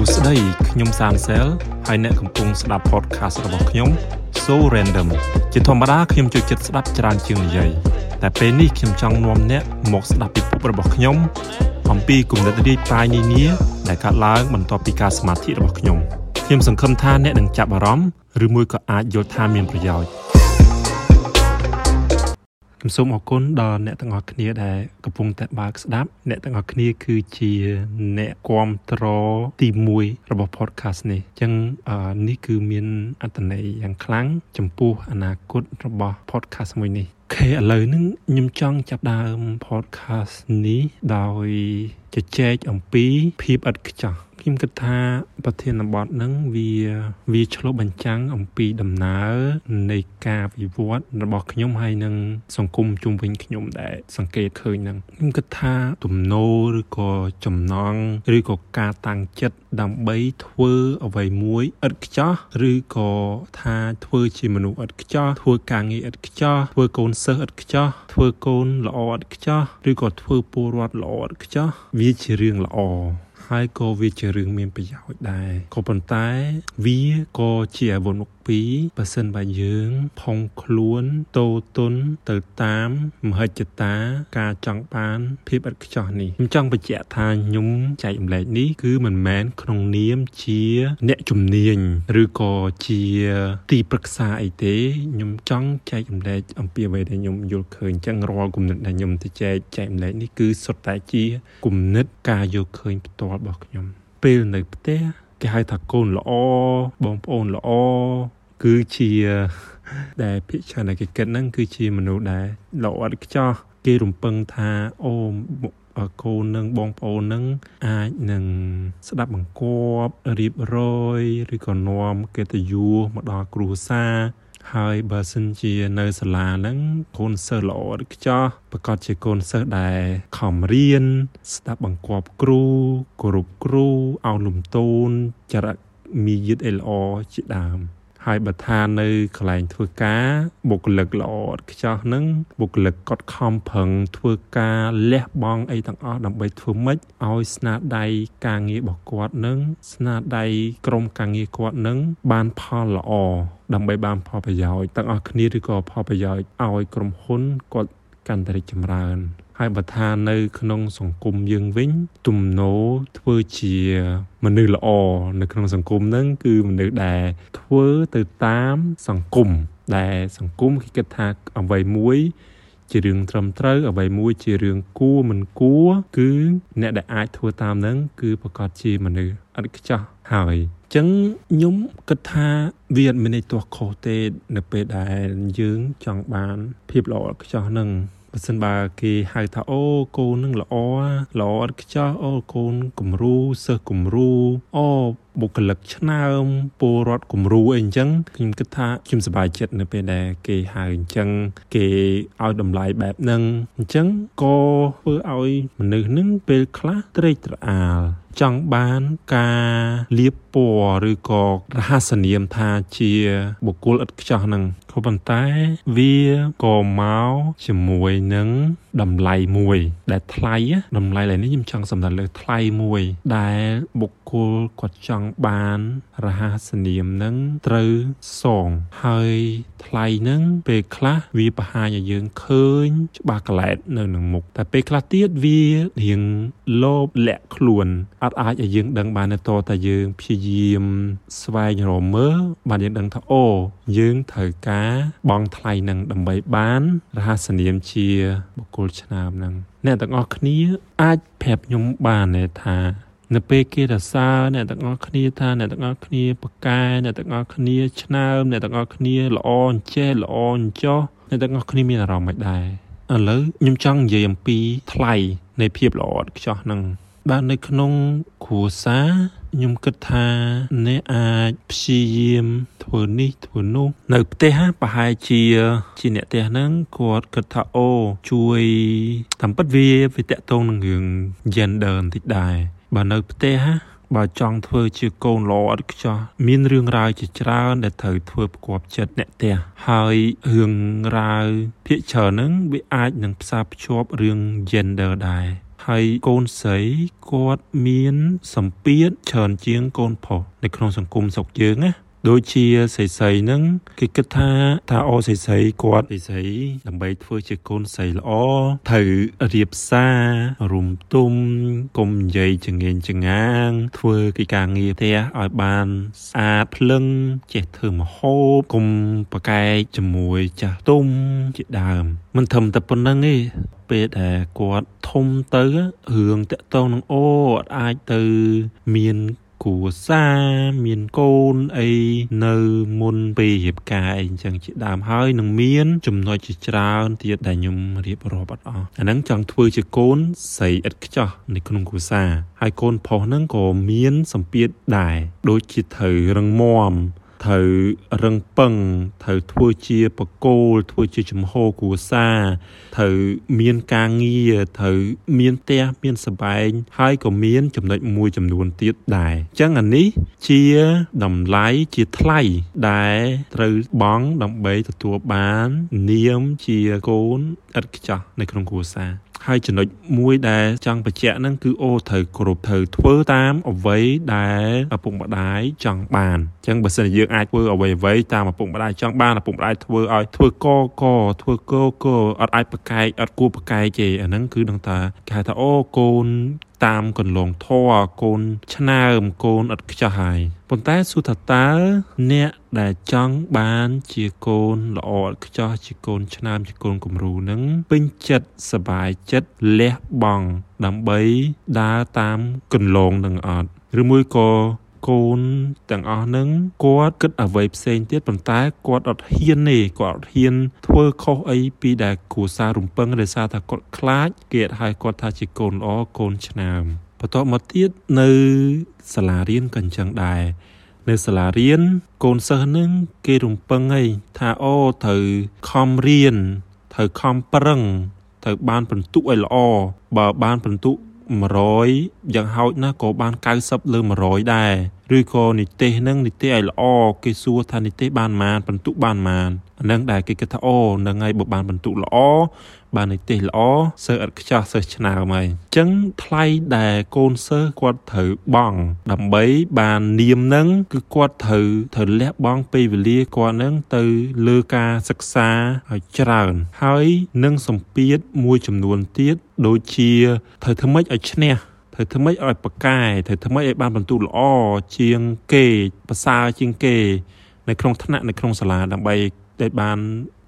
ួស្តីខ្ញុំសានសែលហើយអ្នកកំពុងស្ដាប់ podcast របស់ខ្ញុំ So Random ជាធម្មតាខ្ញុំចូលចិត្តស្ដាប់ច្រើនជាងនិយាយតែពេលនេះខ្ញុំចង់នាំអ្នកមកស្ដាប់ពិភពរបស់ខ្ញុំអំពីគំនិតរាយប៉ាយនានាដែលកើតឡើងបន្ទាប់ពីការសមាធិរបស់ខ្ញុំខ្ញុំសង្ឃឹមថាអ្នកនឹងចាប់អារម្មណ៍ឬមួយក៏អាចយល់ថាមានប្រយោជន៍ ខ្ញុំសូមអរគុណដល់អ្នកទាំងអស់គ្នាដែលកំពុងតែបើកស្ដាប់អ្នកទាំងអស់គ្នាគឺជាអ្នកគ្រប់គ្រងទី1របស់ podcast នេះអញ្ចឹងនេះគឺមានអត្ថន័យយ៉ាងខ្លាំងចំពោះអនាគតរបស់ podcast មួយនេះខេឥឡូវហ្នឹងខ្ញុំចង់ចាប់ដើម podcast នេះដោយជជែកអំពីភាពឥតខ្ចោះ ខ្ញុំគិតថាប្រធានបទហ្នឹងវាវាឆ្លុះបញ្ចាំងអំពីដំណើរនៃការវិវត្តរបស់ខ្ញុំហើយនឹងសង្គមជុំវិញខ្ញុំដែលសង្កេតឃើញហ្នឹងខ្ញុំគិតថាទំនោរឬក៏ចំណងឬក៏ការតាំងចិត្តដើម្បីធ្វើអ្វីមួយឥតខ្ចោះឬក៏ថាធ្វើជាមនុស្សឥតខ្ចោះធ្វើការងារឥតខ្ចោះធ្វើកូនសិស្សឥតខ្ចោះធ្វើកូនល្អឥតខ្ចោះឬក៏ធ្វើពលរដ្ឋល្អឥតខ្ចោះវាជារឿងល្អ ហើយក៏វាជារឿងមានប្រយោជន៍ដែរក៏ប៉ុន្តែវាក៏ជាអាវុធមុខ ពីរបើសិនបើយើង ផុងខ្លួនតូទុនទៅតាមមហិច្ឆតា ការចង់បាន ភាពឥតខ្ចោះនេះខ្ញុំចង់បញ្ជាក់ថាខ្ញុំចែកម្លែកនេះគឺមិនមែនក្នុងនាមជា អ្នកជំនាញឬក៏ជាទីប្រឹក្សាអីទេខ្ញុំចង់ចែកម្លែកអំពីអ្វីដែលខ្ញុំយល់ឃើញអញ្ចឹងរាល់គំនិតដែលខ្ញុំទៅចែកចែកម្លែកនេះគឺសុទ្ធតែជាគំនិតការយកឃើញផ្ទាល់របស់ខ្ញុំពេលនៅផ្ទះគេហៅថាកូនល្អបងប្អូនល្អ គឺជាដែលភិកច្រើនដែលគេគិតហ្នឹងគឺជាមនុស្សដែលល្អឥតខ្ចោះគេរំពឹងថាអូកូននឹងបងប្អូននឹងអាចនឹងស្ដាប់បង្គាប់រៀបរយឬក៏នាំកិត្តិយសមកដល់គ្រួសារហើយបើសិនជានៅសាលាហ្នឹងកូនសិស្សល្អឬខ្ចោះប្រកាសជាកូនសិស្សដែលខំរៀនស្ដាប់បង្គាប់គ្រូគោរពគ្រូអោនលំទោនចរិតមារយាទអីល្អជាដើម ហើយបើថានៅកន្លែងធ្វើការបុគ្គលិកល្អឥតខ្ចោះនឹងបុគ្គលិកគាត់ខំប្រឹងធ្វើការលះបង់អីទាំងអស់ដើម្បីធ្វើម៉េចឲ្យស្នាដៃការងាររបស់គាត់នឹងស្នាដៃក្រុមការងារគាត់នឹងបានផលល្អដើម្បីបានផលប្រយោជន៍ទាំងអស់គ្នាឬក៏ផលប្រយោជន៍ឲ្យក្រុមហ៊ុនគាត់កាន់តែរីកចម្រើន ហើយបើថានៅក្នុងសង្គមយើងវិញទំនោរធ្វើជាមនុស្សល្អនៅក្នុងសង្គមហ្នឹងគឺមនុស្សដែលធ្វើទៅតាមសង្គមដែលសង្គមគេគិតថាអ្វីមួយជារឿងត្រឹមត្រូវអ្វីមួយជារឿងគួរមិនគួរគឺអ្នកដែលអាចធ្វើតាមហ្នឹងគឺប្រកាសជាមនុស្សអត់ខ្ចោះហើយចឹងខ្ញុំគិតថាវាអត់មានន័យទាស់ខុសទេនៅពេលដែលយើងចង់បានភាពល្អខ្ចោះហ្នឹង បើសិនបើគេហៅថាអូកូននឹងល្អល្អឥតខ្ចោះអូកូនគំរូសិស្សគំរូអូបុគ្គលិកឆ្នើមពលរដ្ឋគំរូអីអញ្ចឹងខ្ញុំគិតថាខ្ញុំសប្បាយចិត្តនៅពេលដែលគេហៅអញ្ចឹងគេឲ្យតម្លៃបែបហ្នឹងអញ្ចឹងក៏ធ្វើឲ្យមនុស្សនឹងពេលខ្លះត្រេកត្រអាលចង់បានការលៀបពណ៌ឬក៏រហស្សនាមថាជាបុគ្គលឥតខ្ចោះហ្នឹងក៏ប៉ុន្តែវាក៏មកជាមួយនឹងតម្លៃមួយ ដែលថ្លៃតម្លៃឡើយនេះខ្ញុំចង់សំដៅលើថ្លៃមួយ ដែលបុគ្គលគាត់ចង់បានរហស្សនាមនឹងត្រូវសងហើយថ្លៃនឹងពេលខ្លះវាបង្ហាញឲ្យយើងឃើញ ច្បាស់កលែតនៅនឹងមុខតែពេលខ្លះទៀតវារៀងលោភលាក់ខ្លួនអត់អាចឲ្យយើងដឹងបានតតែយើងព្យាយាមស្វែងរកមើលបានយើងដឹងថាអូយើងត្រូវការបង់ថ្លៃនឹងដើម្បីបានរហស្សនាមជាបុគ្គលឆ្នើមនឹងអ្នកទាំងអស់គ្នាអាចប្រាប់ខ្ញុំបានទេថានៅពេលគេរសើរអ្នកទាំងអស់គ្នាថាអ្នកទាំងអស់គ្នាប្រកែអ្នកទាំងអស់គ្នាឆ្នើមអ្នកទាំងអស់គ្នាល្អអញ្ចេះល្អអញ្ចោះអ្នកទាំងអស់គ្នាមានអារម្មណ៍មិនដែរឥឡូវខ្ញុំចង់និយាយអំពីថ្លៃនៃភាពល្អឥតខ្ចោះហ្នឹង បាទនៅក្នុងគ្រួសារខ្ញុំគិតថាអ្នកអាចព្យាយាមធ្វើនេះធ្វើនោះនៅផ្ទះប្រហែលជាជាអ្នកផ្ទះហ្នឹងគាត់គិតថាអូជួយតាមពិតវាវាតកតងនឹងរឿង gender បន្តិចដែរបើនៅផ្ទះបើចង់ធ្វើជាកូនល្អឥតខ្ចោះមានរឿងរ៉ាវជាច្រើនដែលត្រូវធ្វើប្រកបចិត្តអ្នកផ្ទះហើយរឿងរ៉ាវភាគច្រើនហ្នឹងវាអាចនឹងផ្សារភ្ជាប់រឿង gender ដែរ ហហើយកូនស្រីគាត់មានសម្ពាធច្រើនជាងកូនប្រុសនៅក្នុងសង្គមស្រុកយើងណា ដូចជាសីសីហ្នឹងគេគិតថាថាអូសីសីគាត់សីសីដើម្បីធ្វើជាកូនស្រីល្អត្រូវរៀបសាររុំទុំកុំនិយាយចងៀងចងាង ធ្វើកិច្ចការងារផ្ទះឲ្យបានស្អាតភ្លឹងចេះធ្វើម្ហូបកុំប្រកែកជាមួយចាស់ទុំជាដើម មិនធំតែប៉ុណ្្នឹងទេពេលដែលគាត់ធំទៅរឿងតកតងនឹងអូអត់អាចទៅមាន គួសារមានកូនអីនៅមុនពេលរៀបការអីអញ្ចឹងជាដើមហើយនឹងមានចំណុចជាច្រើនទៀតដែលខ្ញុំរៀបរាប់អត់អស់អាហ្នឹងចង់ធ្វើជាកូនស្រីឥតខ្ចោះនៅក្នុងគូសារហើយកូនប្រុសហ្នឹងក៏មានសម្ពាធដែរដូចជាត្រូវរឹងមាំ ត្រូវរឹងពឹងត្រូវធ្វើជាបកគោលធ្វើជាចំហគ្រួសារត្រូវមានការងារត្រូវមានផ្ទះមានសបែងហើយក៏មានចំណុចមួយចំនួនទៀតដែរអញ្ចឹងអានេះជាតម្លៃជាថ្លៃដែលត្រូវបង់ដើម្បីទទួលបាននាមជាកូនឥតខ្ចោះនៅក្នុងគ្រួសារ ហើយចំណុចមួយដែលចង់បញ្ជាក់ហ្នឹងគឺអូត្រូវគ្រប់ត្រូវធ្វើតាមអ្វីដែលឪពុកម្ដាយចង់បានអញ្ចឹងបើសិនជាយើងអាចធ្វើអ្វីអ្វីតាមឪពុកម្ដាយចង់បានឪពុកម្ដាយធ្វើឲ្យធ្វើកកធ្វើកកអត់អាចប្រកែកអត់គួរប្រកែកទេអាហ្នឹងគឺនឹងថាគេហៅថាអូកូន តាមកន្លងធរកូនឆ្នើមកូនឥតខ្ចោះហើយប៉ុន្តែសួរថាតើអ្នកដែលចង់បានជាកូនល្អឥតខ្ចោះជាកូនឆ្នើមជាកូនគំរូនឹងពេញចិត្តសบายចិត្តលះបង់ដើម្បីដើរតាមកន្លងនឹងអត់ឬមួយក៏ កូនទាំងអស់ហ្នឹងគាត់គិតអ្វីផ្សេងទៀតប៉ុន្តែគាត់អត់ហ៊ានទេគាត់អត់ហ៊ានធ្វើខុសអីពីដែលគ្រួសាររំពឹងដោយសារតែគាត់ខ្លាចគេហៅគាត់ថាជាកូនល្អកូនឆ្នើមបន្ទាប់មកទៀតនៅសាលារៀនក៏អញ្ចឹងដែរនៅសាលារៀនកូនសិស្សហ្នឹងគេរំពឹងអីថាអូត្រូវខំរៀនត្រូវខំប្រឹងត្រូវបានពិន្ទុឲ្យល្អបើបានពិន្ទុ 100យ៉ាងហោចណាស់ក៏បាន90លើ100ដែរ ឬក៏និទេសហ្នឹងនិទេសឲ្យល្អគេសួរថានិទេសបានប៉ុន្មានបន្ទុកបានប៉ុន្មានអាហ្នឹងដែលគេគិតថាអូហ្នឹងហើយបើបានបន្ទុកល្អបាននិទេសល្អសិស្សឥតខ្ចោះសិស្សឆ្នើមហើយអញ្ចឹងថ្លៃដែលកូនសិស្សគាត់ត្រូវបង់ដើម្បីបាននាមហ្នឹងគឺគាត់ត្រូវត្រូវលះបង់ពេលវេលាគាត់ហ្នឹងទៅលើការសិក្សាឲ្យច្រើន ហើយនឹងសម្ពាធមួយចំនួនទៀតដូចជាត្រូវធ្វើម៉េចឲ្យឈ្នះ ត្រូវធ្វើម៉េចឲ្យប្រកែត្រូវធ្វើម៉េចឲ្យបានបន្ទូលល្អជាងគេប្រសើរជាងគេ នៅក្នុងថ្នាក់នៅក្នុងសាលាដើម្បីដែលបាន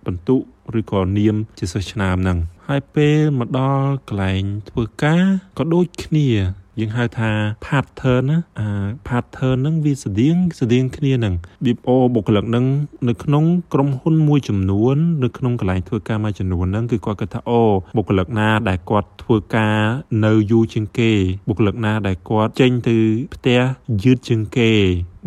បន្ទុឬក៏នាមជាសិស្សឆ្នើមហ្នឹងហើយពេលមកដល់កន្លែងធ្វើការក៏ដូចគ្នា យើងហៅថា pattern ណាអា pattern ហ្នឹងវាស្តៀងស្តៀងគ្នានឹង BPO បុគ្គលិកហ្នឹងនៅក្នុងក្រុមហ៊ុនមួយចំនួននៅក្នុងកន្លែងធ្វើការមួយចំនួនហ្នឹងគឺគាត់គិតថាអូបុគ្គលិកណាដែលគាត់ធ្វើការនៅយូរជាងគេបុគ្គលិកណាដែលគាត់ចេញទៅផ្ទះយឺតជាងគេ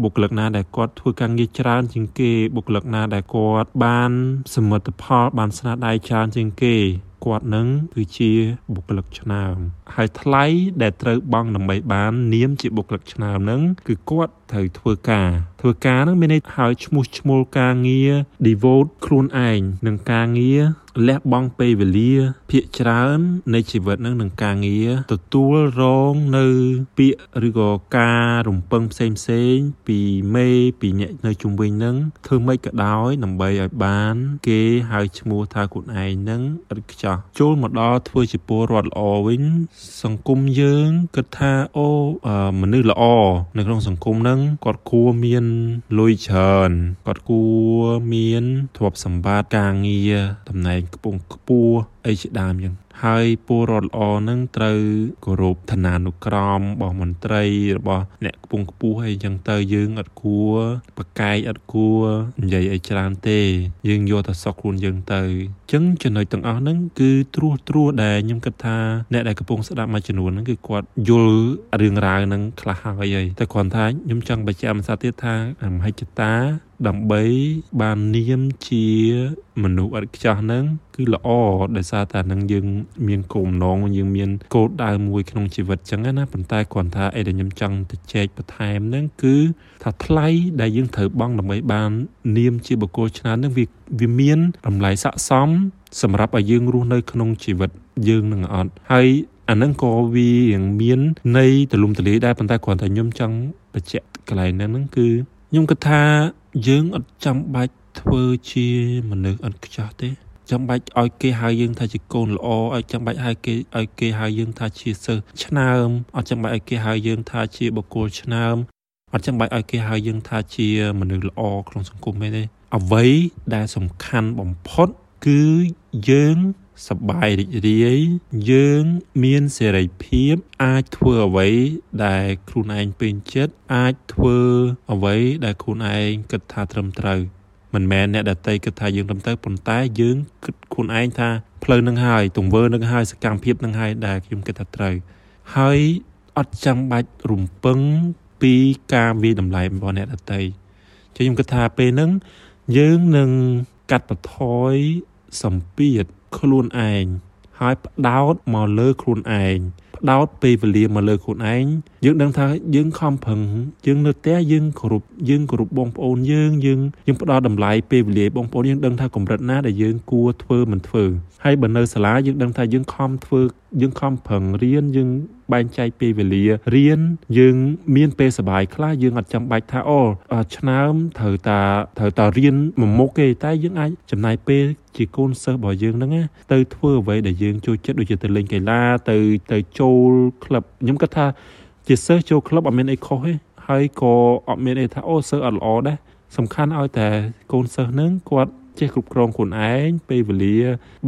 បុគ្គលិកណាដែលគាត់ធ្វើការងារច្រើនជាងគេបុគ្គលិកណាដែលគាត់បានសមិទ្ធផលបានស្នាដៃច្រើនជាងគេ គាត់នឹងគឺជាបុគ្គលិកឆ្នើមហើយថ្លៃដែលត្រូវបង់ដើម្បីបាននាមជាបុគ្គលិកឆ្នើមនឹងគឺគាត់ត្រូវធ្វើការ ធ្វើការនឹងមានន័យឲ្យឈ្មោះឈ្មោលការងារ devote ខ្លួនឯងនឹងការងារលះបង់ពេលវេលាភាកច្រើននៃជីវិតនឹងនឹងការងារទទួលរងនៅពាក្យឬក៏ការរំពឹងផ្សេងផ្សេងពីមេពីអ្នកនៅជុំវិញនឹងធ្វើម៉េចក៏ដោយដើម្បីឲ្យបាន គេហៅឈ្មោះថាខ្លួនឯងនឹងឥតខ្ចោះចូលមកដល់ធ្វើជាពលរដ្ឋល្អវិញសង្គមយើងគិតថាអូមនុស្សល្អនៅក្នុងសង្គមនឹងគាត់គួរមានលុយច្រើនគាត់គួរមានទ្រព្យសម្បត្តិការងារតំណែងខ្ពង់ខ្ពស់អីជាដើមយ៉ាង ហើយពលរដ្ឋល្អនឹងត្រូវគោរពឋានានុក្រមរបស់មន្ត្រីរបស់អ្នកខ្ពង់ខ្ពស់អីចឹងទៅយើងអត់គួរបកែកអត់គួរនិយាយអីច្រើនទេ យើងយកតែសក់ខ្លួនយើងទៅចឹងចំណុចទាំងអស់ហ្នឹងគឺត្រួសត្រួសដែលខ្ញុំគិតថាអ្នកដែលកំពុងស្ដាប់មួយចំនួនហ្នឹងគឺគាត់យល់រឿងរ៉ាវហ្នឹងខ្លះហើយហើយតែគ្រាន់ថាខ្ញុំចង់បញ្ជាក់មួយសាទៀតថាមហិច្ឆតា ដើម្បីបាននាមជាមនុស្សឥតខ្ចោះហ្នឹងគឺល្អដោយសារតែនឹងយើងមានគោលបំណងយើងមានគោលដៅមួយក្នុងជីវិតចឹងណាប៉ុន្តែគ្រាន់ថាអីដែលខ្ញុំចង់ទៅចែកបន្ថែមហ្នឹងគឺថាថ្លៃដែលយើងត្រូវបង់ដើម្បីបាន នាមជាបុគ្គលឆ្នើមហ្នឹងវាវាមានតម្លៃស័ក្តិសមសម្រាប់ឲ្យយើងរស់នៅក្នុងជីវិតយើងនឹងអត់ហើយអាហ្នឹងក៏វារៀងមានន័យទលំទលាយដែរប៉ុន្តែគ្រាន់តែខ្ញុំចង់បញ្ជាក់កន្លែងហ្នឹងហ្នឹងគឺ ខ្ញុំគិតថាយើងអត់ចាំបាច់ធ្វើជាមនុស្សអត់ខ្ចោះទេចាំបាច់ឲ្យគេហៅយើងថាជាកូនល្អឲ្យចាំបាច់ហៅគេឲ្យគេហៅយើងថាជាសិស្សឆ្នើមអត់ចាំបាច់ឲ្យគេហៅយើងថាជាបុគ្គលឆ្នើមអត់ចាំបាច់ឲ្យគេហៅយើងថាជាមនុស្សល្អក្នុងសង្គមទេអ្វីដែលសំខាន់បំផុតគឺយើង សប្បាយរីករាយយើងមានសេរីភាពអាចធ្វើអ្វីដែលខ្លួនឯងពេញចិត្តអាចធ្វើអ្វីដែលខ្លួនឯងគិតថាត្រឹមត្រូវមិនមែនអ្នកដតីគិតថាយើងត្រឹមត្រូវប៉ុន្តែយើងគិតខ្លួនឯងថាផ្លូវនឹងហើយទង្វើនឹងហើយសកម្មភាពនឹងហើយដែលខ្ញុំគិតថាត្រូវហើយអត់ចាំបាច់រំពឹងពីការវិតម្លៃរបស់អ្នកដតីចឹងខ្ញុំគិតថាពេលហ្នឹងយើងនឹងកាត់បន្ថយសម្ពាធ ខ្លួនឯងហើយផ្ដោតមកលើខ្លួនឯងផ្ដោតពេលវេលាមកលើខ្លួនឯងយើងដឹងថាយើងខំប្រឹងយើងនៅផ្ទះយើងគោរពយើងគោរពបងប្អូនយើងយើងយើងផ្ដោតតម្លៃពេលវេលាបងប្អូនយើងដឹងថាកម្រិតណាដែលយើងគួរធ្វើមិនធ្វើហើយបើនៅសាលាយើងដឹងថាយើងខំធ្វើ យើងខំប្រឹងរៀនយើងបែងចែកពេលវេលារៀនយើងមានពេលសបាយខ្លះយើងអត់ចាំបាច់ថាអូឆ្នើមត្រូវតាត្រូវតារៀនមួយមុខទេតែយើងអាចចំណាយពេលជាកូនសិស្សរបស់យើងហ្នឹងទៅធ្វើអ្វីដែលយើងចូលចិត្តដូចជាទៅលេងកីឡាទៅទៅចូលក្លឹបខ្ញុំគិតថាជាសិស្សចូលក្លឹបអត់មានអីខុសទេហើយក៏អត់មានអីថាអូសិស្សអត់ល្អដែរសំខាន់ឲ្យតែកូនសិស្សហ្នឹងគាត់ចេះគ្រប់គ្រងខ្លួនឯងពេលវេលា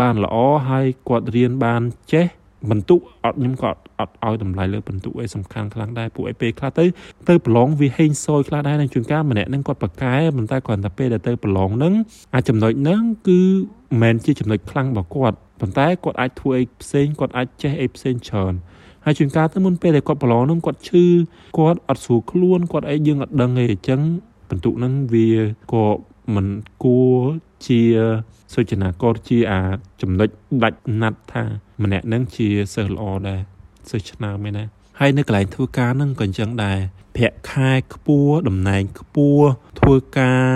បានល្អហើយគាត់រៀនបានចេះ បន្ទុកអត់ខ្ញុំក៏អត់ឲ្យតម្លៃលើបន្ទុកអីសំខាន់ខ្លាំងដែរពួកឯពេលខ្លះទៅទៅប្រឡងវាហេងសយខ្លះដែរនឹងជួនកាលម្នាក់នឹងគាត់ប្រកែប៉ុន្តែគាត់តែពេលដែលទៅប្រឡងនឹងអាចចំណុចហ្នឹងគឺមិនមែនជាចំណុចខ្លាំងរបស់គាត់ប៉ុន្តែគាត់អាចធ្វើអីផ្សេងគាត់អាចចេះអីផ្សេងច្រើនហើយជួនកាលទៅមុនពេលដែលគាត់ប្រឡងនឹងគាត់ឈឺគាត់អត់ស្រួលខ្លួនគាត់អីយើងអត់ដឹងទេអញ្ចឹងបន្ទុកហ្នឹងវាក៏ មិនគួរជាសុចនាករជាអាចំណុចដាច់ណាត់ថា ម្នាក់នឹងជាសិស្សល្អដែរសិស្សឆ្នើមឯណាហើយនៅកន្លែងធ្វើការនឹងក៏អញ្ចឹងដែរប្រាក់ខែខ្ពស់តំណែងខ្ពស់ធ្វើការ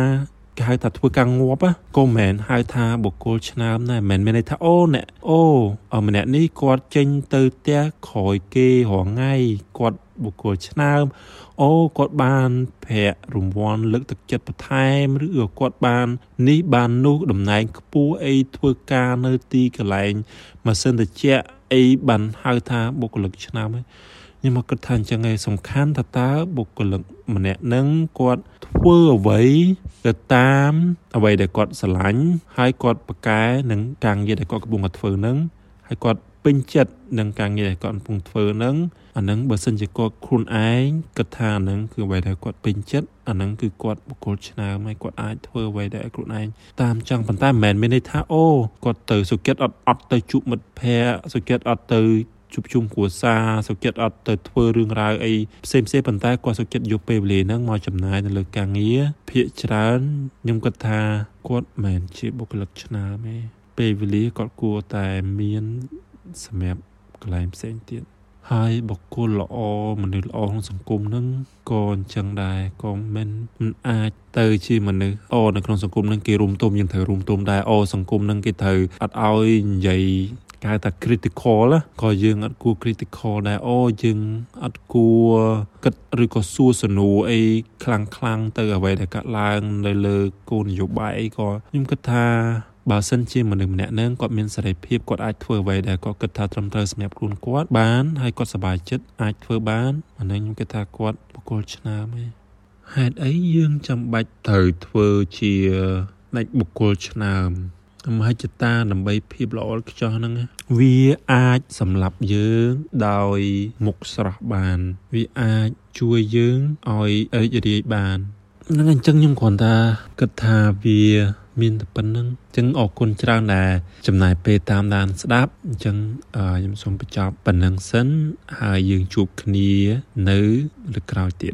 គេហៅថាធ្វើការងាប់ក៏មិនមែនហៅថាបុគ្គលឆ្នើមដែរមិនមែនមានន័យថាអូអ្នកអូម្នាក់នេះគាត់ចេញទៅផ្ទះក្រោយគេរងថ្ងៃគាត់បុគ្គលឆ្នើមអូគាត់បានប្រាក់រង្វាន់លើកទឹកចិត្តបន្ថែមឬក៏គាត់បាននេះបាននោះតំណែងខ្ពស់អីធ្វើការនៅទីកន្លែងម៉ាស៊ីនត្រជាក់អីបានហៅថាបុគ្គលិកឆ្នើមខ្ញុំមកគិតថាអញ្ចឹងឯងសំខាន់ថាតើបុគ្គលិក ម្នាក់នឹងគាត់ធ្វើអ្វីទៅតាមអ្វីដែលគាត់ស្រឡាញ់ហើយគាត់ប្រកែនឹងការងារដែលគាត់កំពុងតែធ្វើនឹងហើយគាត់ពេញចិត្តនឹងការងារដែលគាត់កំពុងធ្វើនឹងអានឹងបើសិនជាគាត់ខ្លួនឯងគិតថាអានឹងគឺអ្វីដែលគាត់ពេញចិត្តអានឹងគឺគាត់បុគ្គលឆ្នើមហើយគាត់អាចធ្វើអ្វីដែលខ្លួនឯងតាមចង់ប៉ុន្តែមិនមែនមានន័យថាអូគាត់ទៅសុចិត្តអត់អត់ទៅជួបមិត្តភ័ក្តិសុចិត្តអត់ទៅ ជួបជុំគ្រួសារសុខចិត្តអត់ទៅធ្វើរឿងរ៉ាវអីផ្សេងផ្សេងប៉ុន្តែគាត់សុខចិត្តយកពេលវេលាហ្នឹងមកចំណាយនៅលើការងារភាកច្រើនខ្ញុំគិតថាគាត់មិនជាបុគ្គលិកឆ្នើមទេពេលវេលាគាត់គួរតែមានសម្រាប់កន្លែងផ្សេងទៀតហើយបុគ្គលល្អមនុស្សល្អក្នុងសង្គមនឹងក៏អញ្ចឹងដែរក៏មិនមិនអាចទៅជាមនុស្សអូនៅក្នុងសង្គមនឹងគេរួមទុំយើងត្រូវរួមទុំដែរអូសង្គមនឹងគេត្រូវអត់ឲ្យនិយាយ គេហៅថា critical ក៏យើងអត់គួរ critical ដែរអូយើងអត់គួរគិតឬក៏សួរសំណួរអីខ្លាំងខ្លាំងទៅអ្វីដែលកាត់ឡើងនៅលើគោលនយោបាយអីក៏ខ្ញុំគិតថាបើសិនជាមនុស្សម្នាក់នឹងគាត់មានសេរីភាពគាត់អាចធ្វើអ្វីដែលគាត់គិតថាត្រឹមត្រូវសម្រាប់ខ្លួនគាត់បានហើយគាត់សប្បាយចិត្តអាចធ្វើបានអានេះខ្ញុំគិតថាគាត់បុគ្គលឆ្នើមឯងហេតុអីយើងចាំបាច់ត្រូវធ្វើជាដាច់បុគ្គលឆ្នើម មហិច្ឆតាដើម្បីភាពល្អខ្ចោះហ្នឹងវាអាចសម្លាប់យើងដោយមុខស្រស់បាន វាអាចជួយយើងឲ្យរីករាយបានហ្នឹងអញ្ចឹងខ្ញុំគ្រាន់តែគិតថាវាមានតែប៉ុណ្្នឹងអញ្ចឹងអរគុណច្រើនដែលចំណាយពេលតាមដានស្ដាប់អញ្ចឹងខ្ញុំសូមបញ្ចប់ប៉ុណ្្នឹងសិនហើយយើងជួបគ្នានៅលើក្រោយទៀត